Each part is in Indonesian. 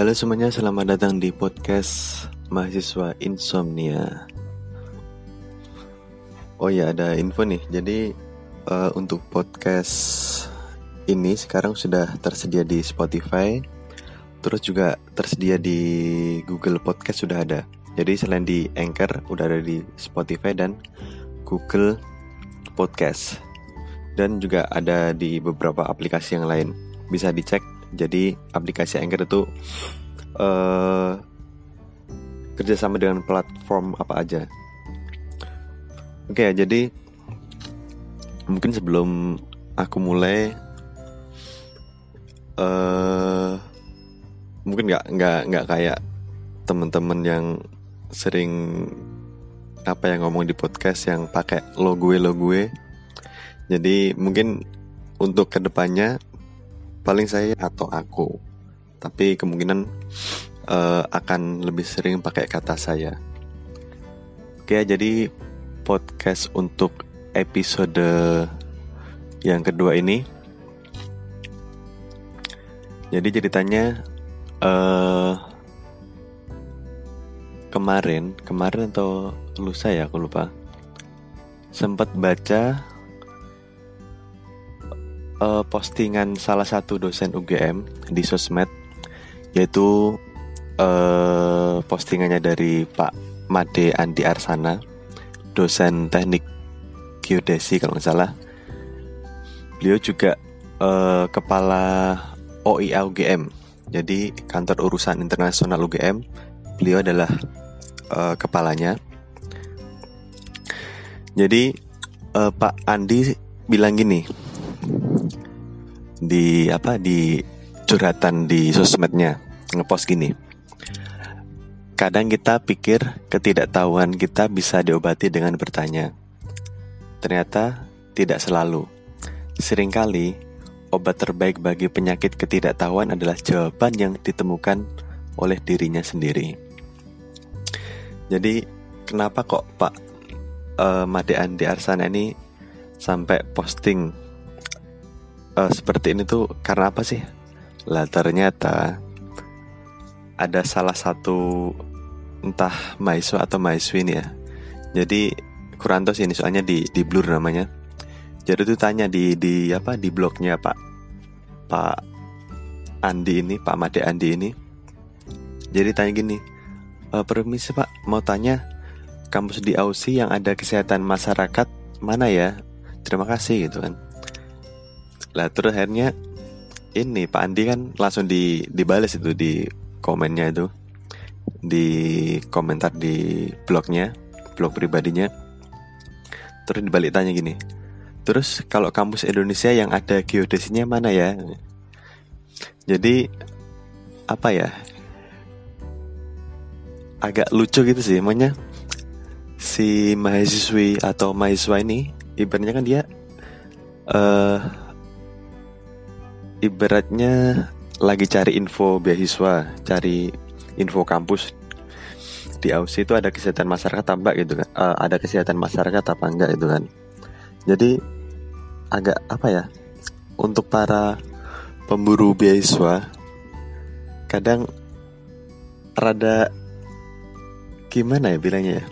Halo semuanya, selamat datang di podcast mahasiswa insomnia. Oh ya, ada info nih. Jadi uh, untuk podcast ini sekarang sudah tersedia di Spotify, terus juga tersedia di Google Podcast sudah ada. Jadi selain di Anchor, udah ada di Spotify dan Google Podcast, dan juga ada di beberapa aplikasi yang lain. Bisa dicek jadi aplikasi Anchor itu uh, kerjasama dengan platform apa aja. Oke okay, jadi mungkin sebelum aku mulai, uh, mungkin nggak nggak nggak kayak teman-teman yang sering apa yang ngomong di podcast yang pakai lo gue lo gue. Jadi mungkin untuk ke depannya paling saya atau aku tapi kemungkinan uh, akan lebih sering pakai kata saya. Oke jadi podcast untuk episode yang kedua ini. Jadi ceritanya uh, kemarin kemarin atau lusa ya aku lupa. Sempat baca uh, postingan salah satu dosen UGM di sosmed yaitu uh, postingannya dari Pak Made Andi Arsana dosen teknik geodesi kalau nggak salah. Beliau juga uh, kepala OIA UGM jadi kantor urusan internasional UGM beliau adalah uh, kepalanya. Jadi uh, Pak Andi bilang gini di apa di curhatan di sosmednya ngepost gini. Kadang kita pikir ketidaktahuan kita bisa diobati dengan bertanya. Ternyata tidak selalu. Seringkali obat terbaik bagi penyakit ketidaktahuan adalah jawaban yang ditemukan oleh dirinya sendiri. Jadi kenapa kok Pak uh, Made Andi Arsana ini sampai posting uh, seperti ini tuh karena apa sih? Lah ternyata ada salah satu entah mahasiswa atau mahasiswi ini ya. Jadi Kuranto sih ini soalnya di di blur namanya. Jadi tuh tanya di di apa di blognya Pak Pak Andi ini Pak Made Andi ini. Jadi tanya gini, e, permisi Pak mau tanya kampus di Aussie yang ada kesehatan masyarakat mana ya? Terima kasih gitu kan. Lah terus akhirnya ini Pak Andi kan langsung di dibales itu di komennya itu. Di komentar di blognya blog pribadinya. Terus dibalik tanya gini terus kalau kampus Indonesia yang ada geodesinya mana ya? Jadi apa ya? Agak lucu gitu sih emangnya si mahasiswi atau mahasiswa ini ibaratnya kan dia uh, ibaratnya lagi cari info beasiswa, cari info kampus di Aussie itu ada kesehatan masyarakat apa gitu kan? Uh, ada kesehatan masyarakat apa enggak itu kan? Jadi agak apa ya? Untuk para pemburu beasiswa kadang rada gimana ya bilangnya ya?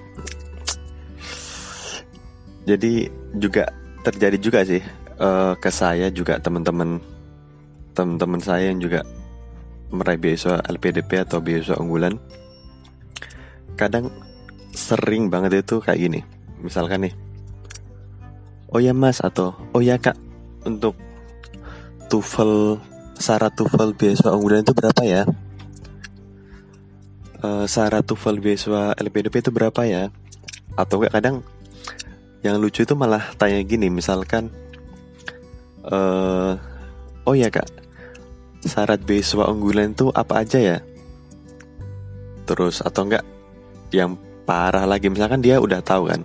Jadi juga terjadi juga sih uh, ke saya juga teman-teman teman-teman saya yang juga meraih beasiswa LPDP atau beasiswa unggulan kadang sering banget itu kayak gini. Misalkan nih oh ya mas atau oh ya kak untuk TOEFL syarat TOEFL beasiswa unggulan itu berapa ya? Uh, syarat beasiswa LPDP itu berapa ya? Atau kayak kadang yang lucu itu malah tanya gini misalkan uh, oh ya kak syarat beasiswa unggulan itu apa aja ya? Terus atau enggak yang parah lagi misalkan dia udah tahu kan,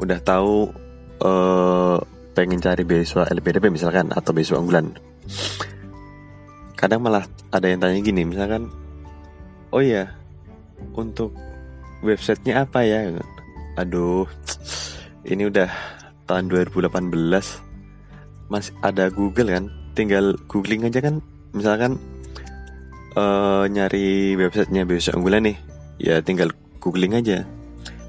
udah tahu uh, pengen cari beasiswa LPDP misalkan atau beasiswa unggulan. Kadang malah ada yang tanya gini misalkan, oh iya untuk websitenya apa ya? Aduh, ini udah tahun 2018 masih ada Google kan tinggal googling aja kan. Misalkan uh, nyari websitenya beasiswa unggulan nih. Ya tinggal googling aja.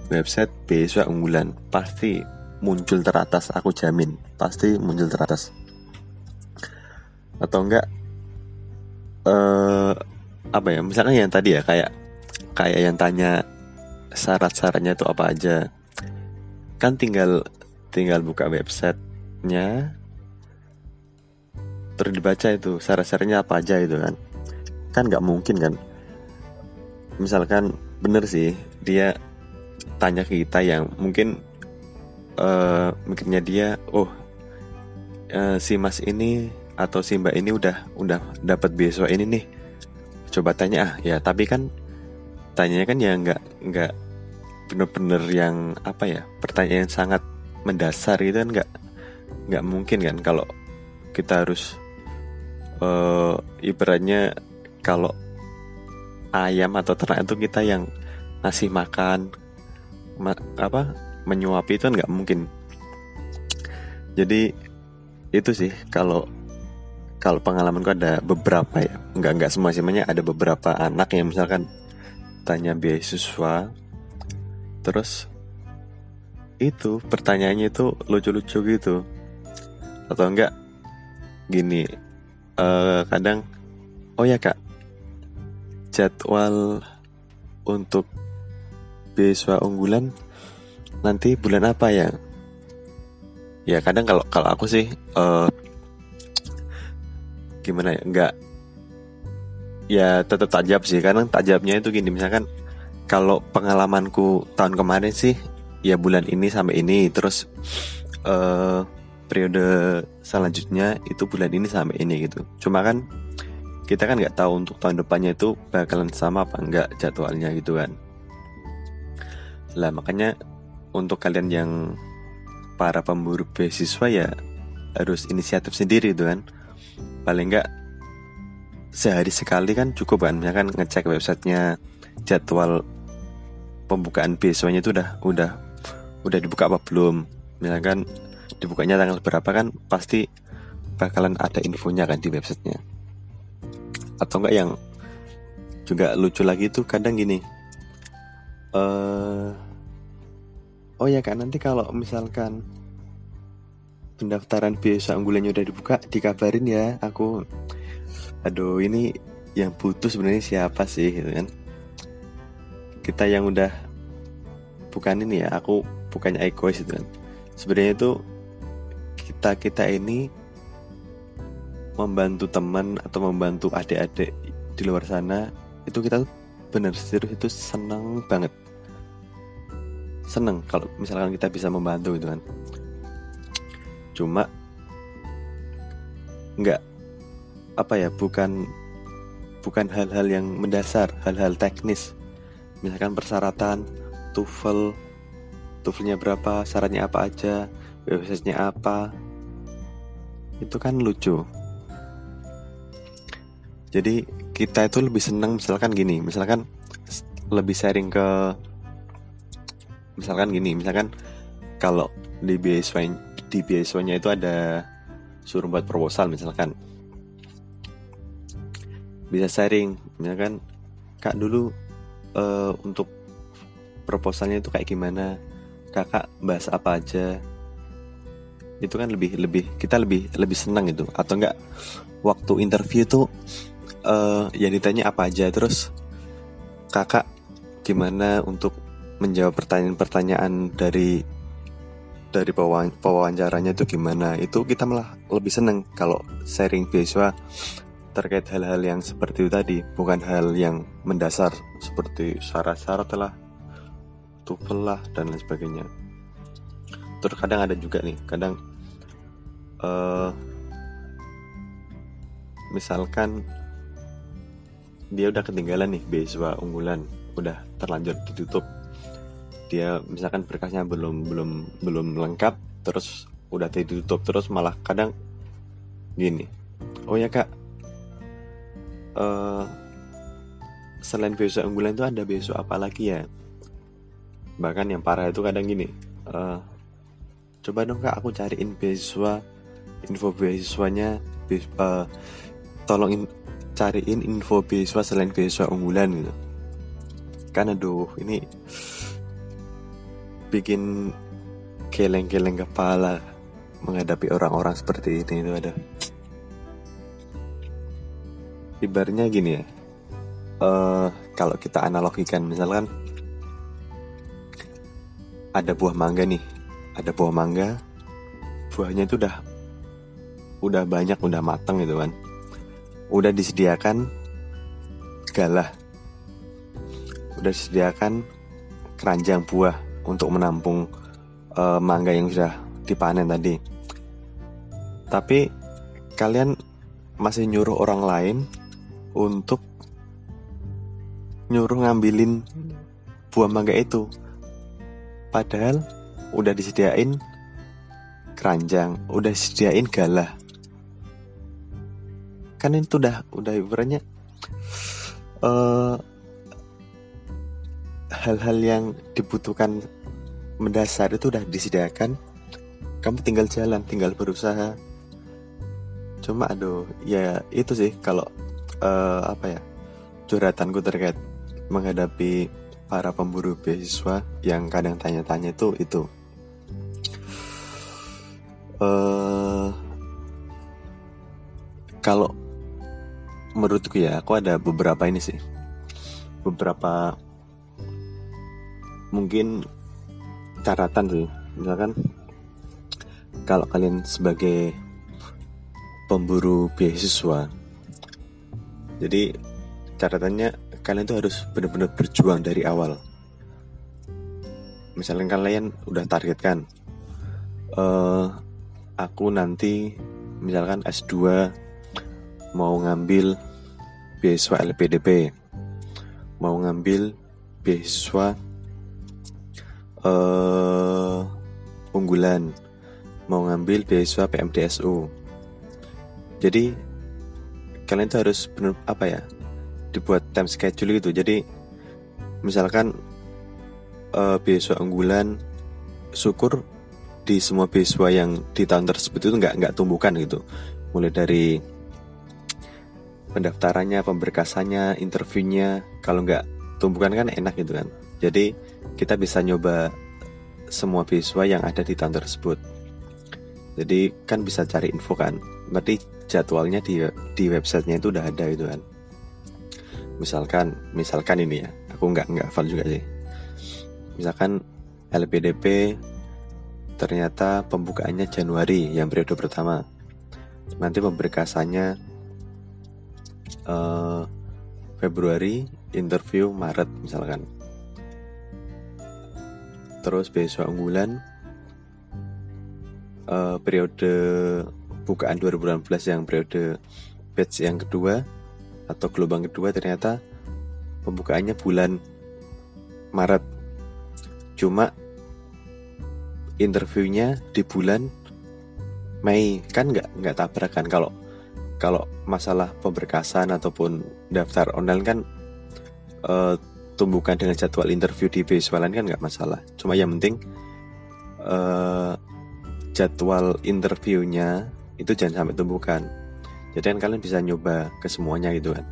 Website beasiswa unggulan. Pasti muncul teratas aku jamin. Pasti muncul teratas. Atau enggak uh, apa ya? Misalkan yang tadi ya kayak kayak yang tanya syarat-syaratnya itu apa aja. Kan tinggal tinggal buka websitenya terus dibaca itu syarat-syaratnya apa aja itu kan. Kan nggak mungkin kan. Misalkan bener sih dia tanya ke kita yang mungkin uh, mikirnya dia oh uh, si mas ini atau si mbak ini udah udah dapat beasiswa ini nih. Coba tanya ah ya tapi kan tanyanya kan ya nggak nggak bener-bener yang apa ya pertanyaan yang sangat mendasar gitu kan nggak nggak mungkin kan kalau kita harus uh, ibaratnya kalau ayam atau ternak itu kita yang ngasih makan ma apa menyuapi itu kan nggak mungkin. Jadi itu sih kalau kalau pengalamanku ada beberapa ya. Nggak nggak semua semuanya ada beberapa anak yang misalkan tanya beasiswa terus itu pertanyaannya itu lucu-lucu gitu. Atau enggak gini uh, kadang oh ya kak. Jadwal untuk beasiswa unggulan nanti bulan apa ya? Ya kadang kalau kalau aku sih uh, gimana ya nggak ya tetap tajab sih. Karena tajabnya itu gini misalkan kalau pengalamanku tahun kemarin sih ya bulan ini sampai ini terus uh, periode selanjutnya itu bulan ini sampai ini gitu. Cuma kan kita kan nggak tahu untuk tahun depannya itu bakalan sama apa enggak jadwalnya gitu kan. Lah makanya untuk kalian yang para pemburu beasiswa ya harus inisiatif sendiri gitu kan. Paling enggak sehari sekali kan cukup kan. Misalkan ngecek websitenya jadwal pembukaan beasiswanya itu udah udah udah dibuka apa belum. Misalkan dibukanya tanggal berapa kan pasti bakalan ada infonya kan di websitenya. Atau enggak yang juga lucu lagi tuh kadang gini uh, oh ya kan nanti kalau misalkan pendaftaran beasiswa unggulannya udah dibuka dikabarin ya aku aduh ini yang butuh sebenarnya siapa sih? Gitu kan. Kita yang udah bukan ini ya aku bukannya egois itu kan. Sebenarnya itu kita kita ini membantu teman atau membantu adik-adik di luar sana itu kita benar serius itu senang banget. Seneng kalau misalkan kita bisa membantu gitu kan. Cuma nggak apa ya bukan bukan hal-hal yang mendasar hal-hal teknis. Misalkan persyaratan TOEFL TOEFLnya berapa syaratnya apa aja websitenya apa? Itu kan lucu. Jadi kita itu lebih senang misalkan gini misalkan lebih sharing ke misalkan gini misalkan kalau di beasiswa di beasiswanya itu ada suruh buat proposal misalkan. Bisa sharing misalkan kak dulu uh, untuk proposalnya itu kayak gimana? Kakak bahas apa aja itu kan lebih lebih kita lebih lebih senang itu atau enggak waktu interview tuh uh, yang ditanya apa aja. Terus kakak gimana untuk menjawab pertanyaan-pertanyaan dari dari pewawancaranya itu gimana? Itu kita malah lebih seneng kalau sharing beasiswa terkait hal-hal yang seperti itu tadi. Bukan hal yang mendasar seperti syarat-syarat lah tufel lah dan lain sebagainya terus kadang ada juga nih. Kadang uh, misalkan dia udah ketinggalan nih beasiswa unggulan udah terlanjur ditutup. Dia misalkan berkasnya belum belum belum lengkap terus udah ditutup terus malah kadang gini. Oh ya kak. Uh, selain beasiswa unggulan itu ada beasiswa apa lagi ya? Bahkan yang parah itu kadang gini uh, coba dong kak aku cariin beasiswa info beasiswanya uh, tolongin cariin info beasiswa selain beasiswa unggulan gitu. Kan aduh ini bikin keleng-keleng kepala menghadapi orang-orang seperti ini itu ada. Ibarnya gini ya uh, kalau kita analogikan misalkan ada buah mangga nih ada buah mangga. Buahnya itu udah udah banyak udah mateng gitu kan. Udah disediakan galah. Udah disediakan keranjang buah untuk menampung uh, mangga yang sudah dipanen tadi. Tapi kalian masih nyuruh orang lain untuk nyuruh ngambilin buah mangga itu. Padahal udah disediain keranjang, udah disediain galah. Kan itu udah udah ibaratnya uh, hal-hal yang dibutuhkan mendasar itu udah disediakan. Kamu tinggal jalan, tinggal berusaha. Cuma aduh, ya itu sih kalau uh, apa ya curhatanku terkait menghadapi para pemburu beasiswa yang kadang tanya-tanya itu itu uh, kalau menurutku ya aku ada beberapa ini sih beberapa mungkin catatan sih misalkan kalau kalian sebagai pemburu beasiswa jadi catatannya kalian tuh harus benar-benar berjuang dari awal. Misalnya kalian udah targetkan, uh, aku nanti misalkan S2 mau ngambil beasiswa LPDP, mau ngambil beasiswa uh, unggulan, mau ngambil beasiswa PMDSU. Jadi kalian tuh harus benar apa ya dibuat time schedule gitu. Jadi misalkan uh, beasiswa unggulan syukur di semua beasiswa yang di tahun tersebut itu nggak nggak tumbuhkan gitu. Mulai dari pendaftarannya pemberkasannya interviewnya kalau nggak tumbuhkan kan enak gitu kan. Jadi kita bisa nyoba semua beasiswa yang ada di tahun tersebut. Jadi kan bisa cari info kan. Berarti jadwalnya di di websitenya itu udah ada gitu kan. Misalkan misalkan ini ya. Aku nggak nggak juga sih. Misalkan LPDP ternyata pembukaannya Januari yang periode pertama nanti pemberkasannya uh, Februari interview Maret misalkan terus beasiswa unggulan uh, periode bukaan 2018 yang periode batch yang kedua atau gelombang kedua ternyata pembukaannya bulan Maret. Cuma interviewnya di bulan Mei. Kan nggak nggak tabrakan kalau kalau masalah pemberkasan ataupun daftar online kan uh, tumbuhkan dengan jadwal interview di lain kan nggak masalah. Cuma yang penting uh, jadwal interviewnya itu jangan sampai tumbuhkan. Jadi kan kalian bisa nyoba ke semuanya gitu kan.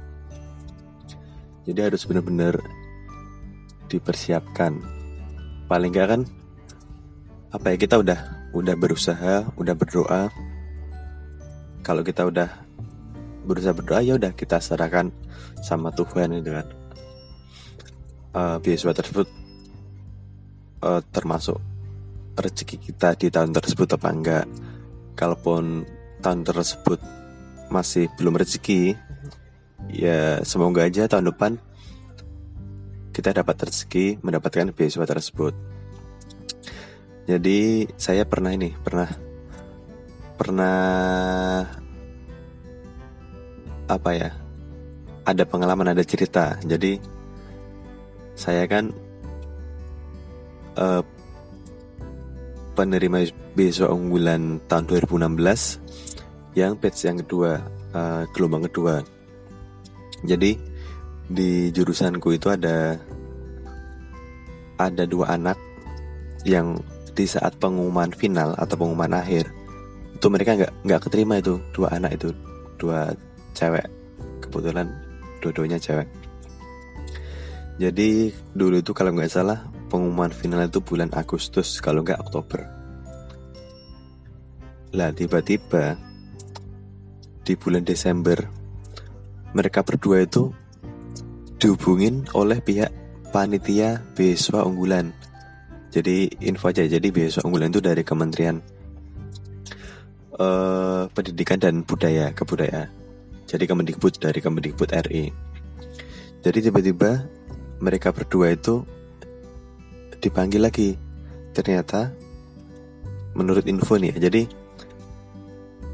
Jadi harus benar-benar dipersiapkan. Paling enggak kan apa ya kita udah udah berusaha udah berdoa. Kalau kita udah berusaha berdoa ya udah kita serahkan sama Tuhan gitu kan. Uh, tersebut uh, termasuk rezeki kita di tahun tersebut apa enggak. Kalaupun tahun tersebut masih belum rezeki ya semoga aja tahun depan kita dapat rezeki mendapatkan beasiswa tersebut jadi saya pernah ini pernah pernah apa ya ada pengalaman ada cerita. Jadi saya kan uh, penerima beasiswa unggulan tahun 2016 yang batch yang kedua uh, gelombang kedua. Jadi di jurusanku itu ada ada dua anak yang di saat pengumuman final atau pengumuman akhir itu mereka nggak nggak keterima itu dua anak itu dua cewek. Kebetulan dua-duanya cewek. Jadi dulu itu kalau nggak salah pengumuman final itu bulan Agustus kalau nggak Oktober. Lah tiba-tiba di bulan Desember mereka berdua itu dihubungin oleh pihak panitia beasiswa unggulan jadi info aja jadi beasiswa unggulan itu dari Kementerian uh, Pendidikan dan Budaya Kebudayaan jadi Kemendikbud dari Kemendikbud RI. Jadi tiba-tiba mereka berdua itu dipanggil lagi. Ternyata menurut info nih, ya, jadi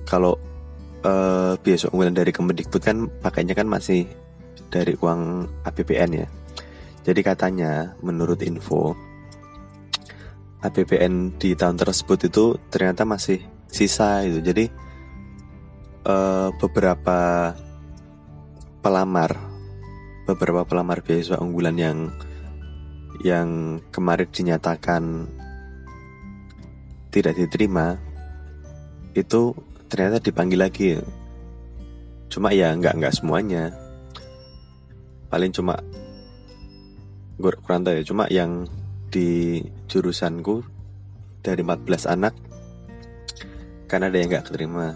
kalau uh, biasa unggulan dari Kemendikbud kan pakainya kan masih dari uang APBN ya. Jadi katanya menurut info APBN di tahun tersebut itu ternyata masih sisa itu. Jadi uh, beberapa pelamar beberapa pelamar beasiswa unggulan yang yang kemarin dinyatakan tidak diterima itu ternyata dipanggil lagi cuma ya nggak nggak semuanya paling cuma kurang tahu ya cuma yang di jurusanku dari 14 anak karena ada yang nggak keterima.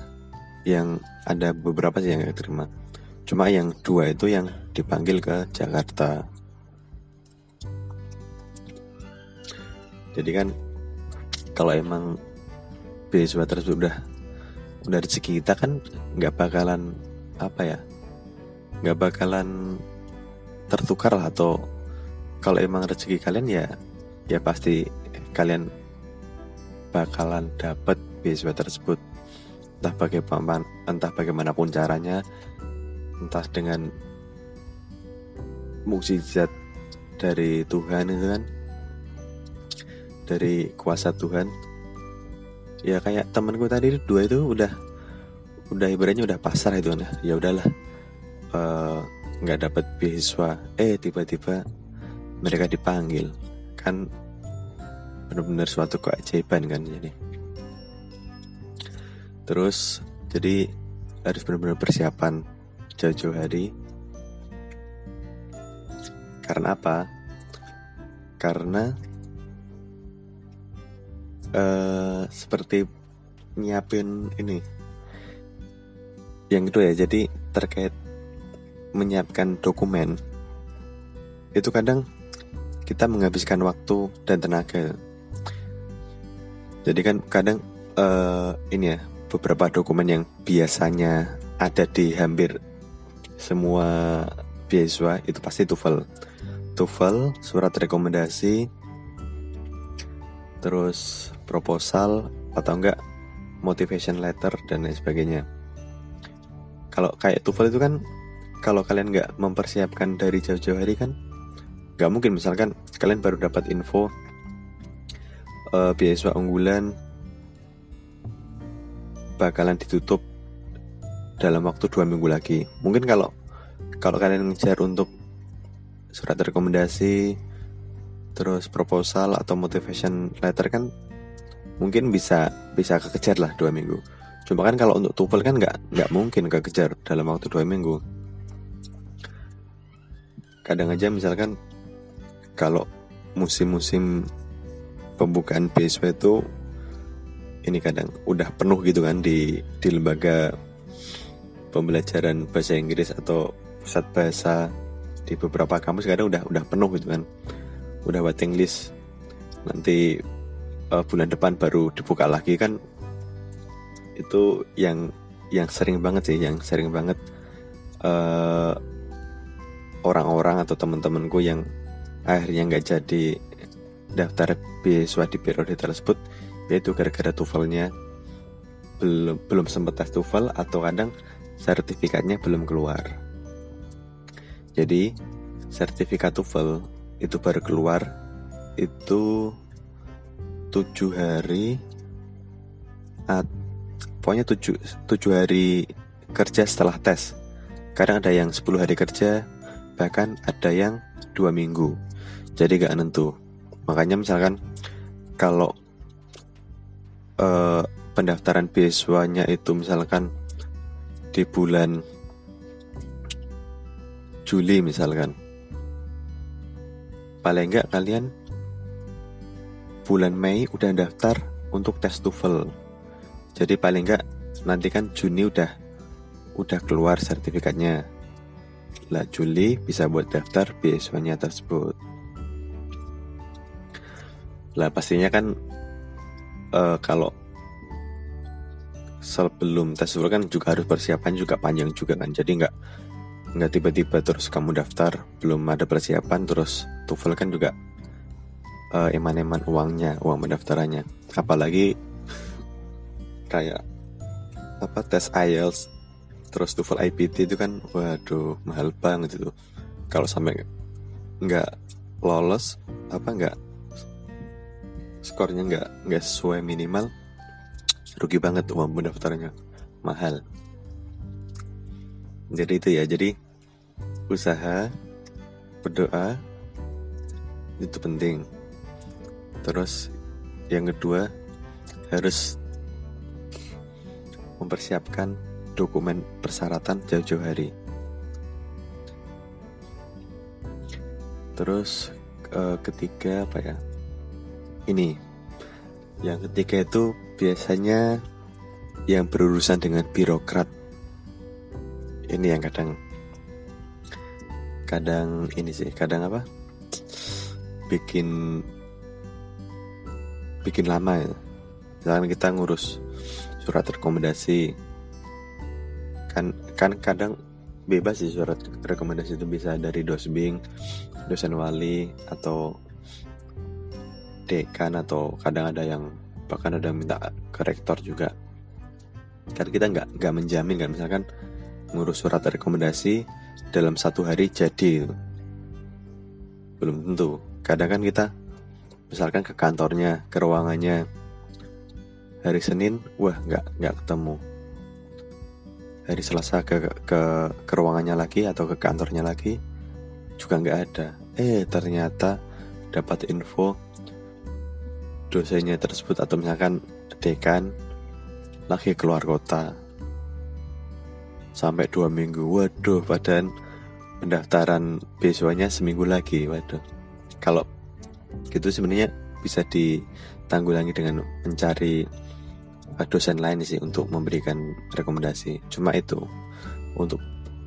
Yang ada beberapa sih yang gak terima cuma yang dua itu yang dipanggil ke Jakarta. Jadi kan kalau emang beasiswa tersebut udah udah rezeki kita kan nggak bakalan apa ya nggak bakalan tertukar lah atau kalau emang rezeki kalian ya ya pasti kalian bakalan dapat beasiswa tersebut. Entah bagaimana entah bagaimanapun caranya entah dengan mukjizat dari Tuhan kan dari kuasa Tuhan. Ya kayak temanku tadi dua itu udah udah ibaratnya udah pasar itu kan ya. Udahlah eh, nggak uh, dapat beasiswa. Eh tiba-tiba mereka dipanggil kan benar-benar suatu keajaiban kan jadi Terus jadi harus benar-benar persiapan jauh-jauh hari. Karena apa? Karena uh, seperti nyiapin ini. Yang itu ya, jadi terkait menyiapkan dokumen itu kadang kita menghabiskan waktu dan tenaga. Jadi kan kadang uh, ini ya beberapa dokumen yang biasanya ada di hampir semua beasiswa itu pasti TOEFL. TOEFL, surat rekomendasi, terus proposal atau enggak motivation letter dan lain sebagainya. Kalau kayak TOEFL itu kan kalau kalian nggak mempersiapkan dari jauh-jauh hari kan nggak mungkin misalkan kalian baru dapat info uh, beasiswa unggulan bakalan ditutup dalam waktu dua minggu lagi. Mungkin kalau kalau kalian ngejar untuk surat rekomendasi, terus proposal atau motivation letter kan mungkin bisa bisa kekejar lah dua minggu. Cuma kan kalau untuk TOEFL kan nggak nggak mungkin kekejar dalam waktu dua minggu. Kadang aja misalkan kalau musim-musim pembukaan beasiswa itu ini kadang udah penuh gitu kan di di lembaga pembelajaran bahasa Inggris atau pusat bahasa di beberapa kampus kadang udah udah penuh gitu kan. Udah waiting list. Nanti uh, bulan depan baru dibuka lagi kan. Itu yang yang sering banget sih yang sering banget orang eh, orang-orang atau teman-temanku yang akhirnya nggak jadi daftar beasiswa di periode tersebut yaitu gara-gara TOEFL-nya belum belum sempat tes TOEFL atau kadang sertifikatnya belum keluar. Jadi sertifikat TOEFL itu baru keluar itu tujuh hari at, pokoknya tujuh, tujuh hari kerja setelah tes kadang ada yang 10 hari kerja bahkan ada yang dua minggu. Jadi gak nentu. Makanya misalkan kalau uh, pendaftaran beasiswanya itu misalkan di bulan Juli misalkan. Paling enggak kalian bulan Mei udah daftar untuk tes TOEFL. Jadi paling enggak nanti kan Juni udah udah keluar sertifikatnya lah Juli bisa buat daftar beasiswanya tersebut. Lah pastinya kan uh, kalau sebelum tes TOEFL kan juga harus persiapan juga panjang juga kan. Jadi nggak nggak tiba-tiba terus kamu daftar belum ada persiapan terus TOEFL kan juga uh, eman-eman uangnya uang pendaftarannya. Apalagi kayak apa tes IELTS terus TOEFL IPT itu kan waduh mahal banget itu. Kalau sampai nggak lolos apa nggak skornya nggak nggak sesuai minimal rugi banget uang pendaftarannya. Mahal. Jadi itu ya jadi usaha berdoa itu penting. Terus yang kedua harus mempersiapkan dokumen persyaratan jauh-jauh hari. Terus e, ketiga apa ya? Ini. Yang ketiga itu biasanya yang berurusan dengan birokrat. Ini yang kadang kadang ini sih kadang apa? Bikin bikin lama ya. Misalkan kita ngurus surat rekomendasi kan kan kadang bebas sih surat rekomendasi itu bisa dari dosbing dosen wali atau dekan atau kadang ada yang bahkan ada yang minta ke rektor juga. Kan kita nggak nggak menjamin kan misalkan ngurus surat rekomendasi dalam satu hari jadi. Belum tentu. Kadang kan kita misalkan ke kantornya ke ruangannya hari Senin wah nggak nggak ketemu hari Selasa ke, ke ke ruangannya lagi atau ke kantornya lagi juga nggak ada. Eh ternyata dapat info dosennya tersebut atau misalkan dekan lagi keluar kota. Sampai dua minggu. Waduh badan pendaftaran beasiswanya seminggu lagi waduh. Kalau gitu sebenarnya bisa ditanggulangi dengan mencari dosen lain sih untuk memberikan rekomendasi. Cuma itu untuk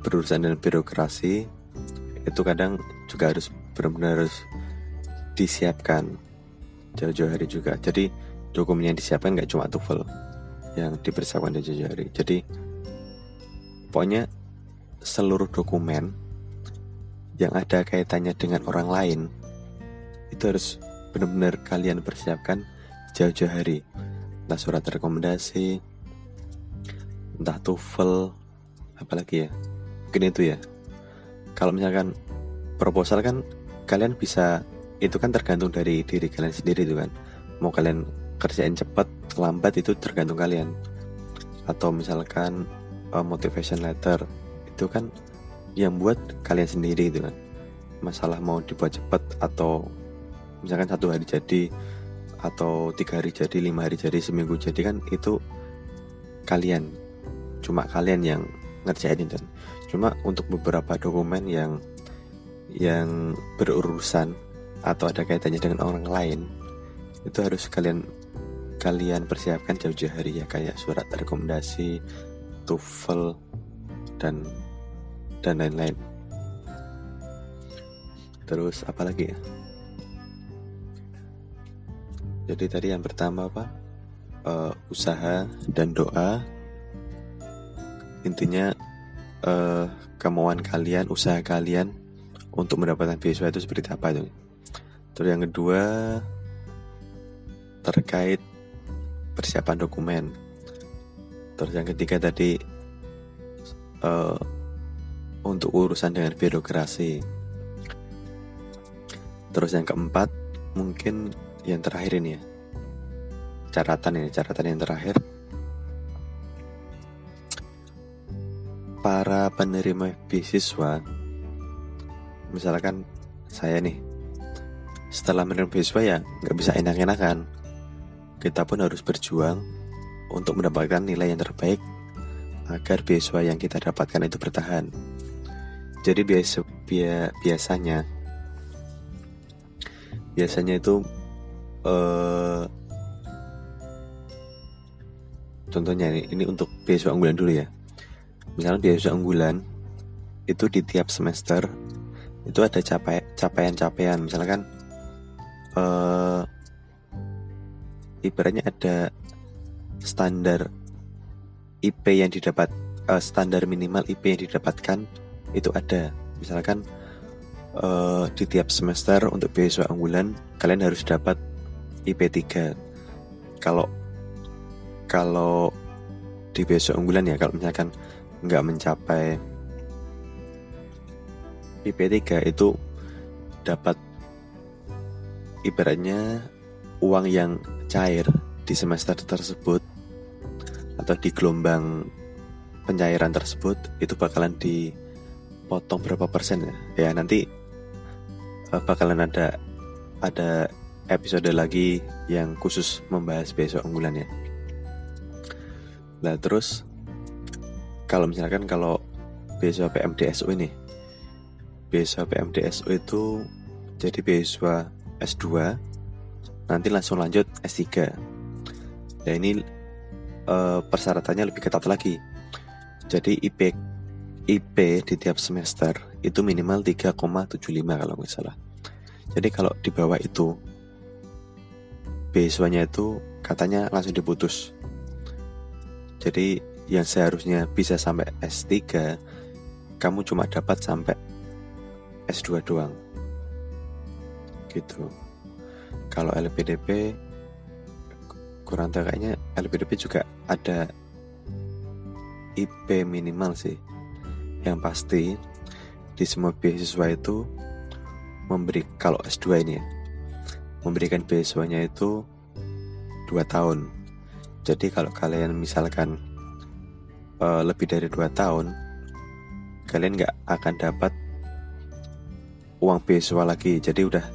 berurusan dengan birokrasi itu kadang juga harus benar-benar harus disiapkan. Jauh-jauh hari juga. Jadi dokumen yang disiapkan nggak cuma TOEFL yang dipersiapkan jauh-jauh hari. Jadi pokoknya seluruh dokumen yang ada kaitannya dengan orang lain itu harus benar-benar kalian persiapkan jauh-jauh hari entah surat rekomendasi entah TOEFL apalagi ya. Mungkin itu ya. Kalau misalkan proposal kan kalian bisa itu kan tergantung dari diri kalian sendiri itu kan. Mau kalian kerjain cepat lambat itu tergantung kalian. Atau misalkan uh, motivation letter itu kan yang buat kalian sendiri itu kan. Masalah mau dibuat cepat atau misalkan satu hari jadi atau tiga hari jadi lima hari jadi seminggu jadi kan itu kalian cuma kalian yang ngerjain itu cuma untuk beberapa dokumen yang yang berurusan atau ada kaitannya dengan orang lain itu harus kalian kalian persiapkan jauh-jauh hari ya kayak surat rekomendasi TOEFL dan dan lain-lain. Terus apa lagi ya? Jadi tadi yang pertama apa? Uh, usaha dan doa. Intinya uh, kemauan kalian, usaha kalian untuk mendapatkan beasiswa itu seperti apa itu? Terus yang kedua terkait persiapan dokumen Terus yang ketiga tadi uh, untuk urusan dengan birokrasi. Terus yang keempat mungkin yang terakhir ini ya. Catatan ini, catatan yang terakhir. Para penerima beasiswa, misalkan saya nih, setelah menerima beasiswa ya nggak bisa enak-enakan. Kita pun harus berjuang untuk mendapatkan nilai yang terbaik agar beasiswa yang kita dapatkan itu bertahan. jadi biasa biasanya biasanya itu uh, contohnya ini, ini untuk beasiswa unggulan dulu ya. Misalnya beasiswa unggulan itu di tiap semester itu ada capai capaian-capaian. Misalkan uh, ibaratnya ada standar IP yang didapat uh, standar minimal IP yang didapatkan itu ada. Misalkan uh, di tiap semester untuk beasiswa unggulan kalian harus dapat IP 3 kalau kalau di beasiswa unggulan ya kalau misalkan nggak mencapai IP3 itu dapat ibaratnya uang yang cair di semester tersebut atau di gelombang pencairan tersebut itu bakalan dipotong berapa persen ya. Ya nanti uh, bakalan ada ada episode lagi yang khusus membahas besok unggulan ya. Nah terus kalau misalkan kalau besok PMDSU ini beasiswa PMDSU itu jadi beasiswa S2 nanti langsung lanjut S3 ya ini uh, persyaratannya lebih ketat lagi. Jadi IP IP di tiap semester itu minimal 3,75 kalau nggak salah. Jadi kalau di bawah itu beasiswanya itu katanya langsung diputus. Jadi yang seharusnya bisa sampai S3 kamu cuma dapat sampai S2 doang. Gitu. Kalau LPDP kurang tahu kayaknya LPDP juga ada IP minimal sih. Yang pasti di semua beasiswa itu memberi kalau S2 ini ya memberikan beasiswanya itu dua tahun. Jadi kalau kalian misalkan uh, lebih dari dua tahun kalian nggak akan dapat uang beasiswa lagi. Jadi udah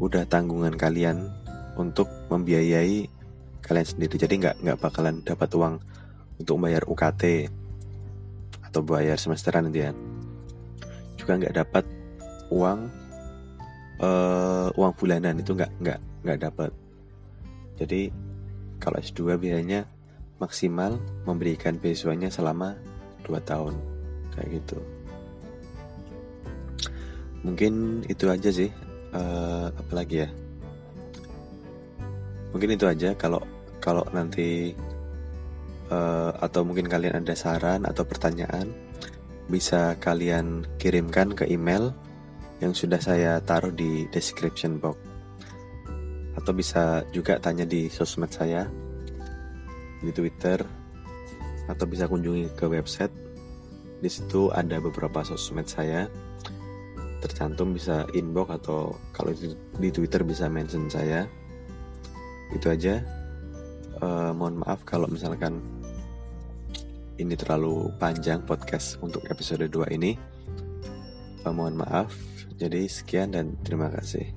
udah tanggungan kalian untuk membiayai kalian sendiri. Jadi nggak nggak bakalan dapat uang untuk bayar UKT atau bayar semesteran itu ya. Juga nggak dapat uang uh, uang bulanan itu nggak nggak nggak dapat. Jadi kalau S2 biasanya maksimal memberikan beasiswanya selama 2 tahun. Kayak gitu. Mungkin itu aja sih. Uh, apa lagi ya? Mungkin itu aja. Kalau kalau nanti uh, atau mungkin kalian ada saran atau pertanyaan bisa kalian kirimkan ke email yang sudah saya taruh di description box. Atau bisa juga tanya di sosmed saya di Twitter atau bisa kunjungi ke website. Di situ ada beberapa sosmed saya. Tercantum bisa inbox atau kalau di Twitter bisa mention saya. Itu aja. Uh, mohon maaf kalau misalkan ini terlalu panjang podcast untuk episode 2 ini. Uh, mohon maaf jadi sekian dan terima kasih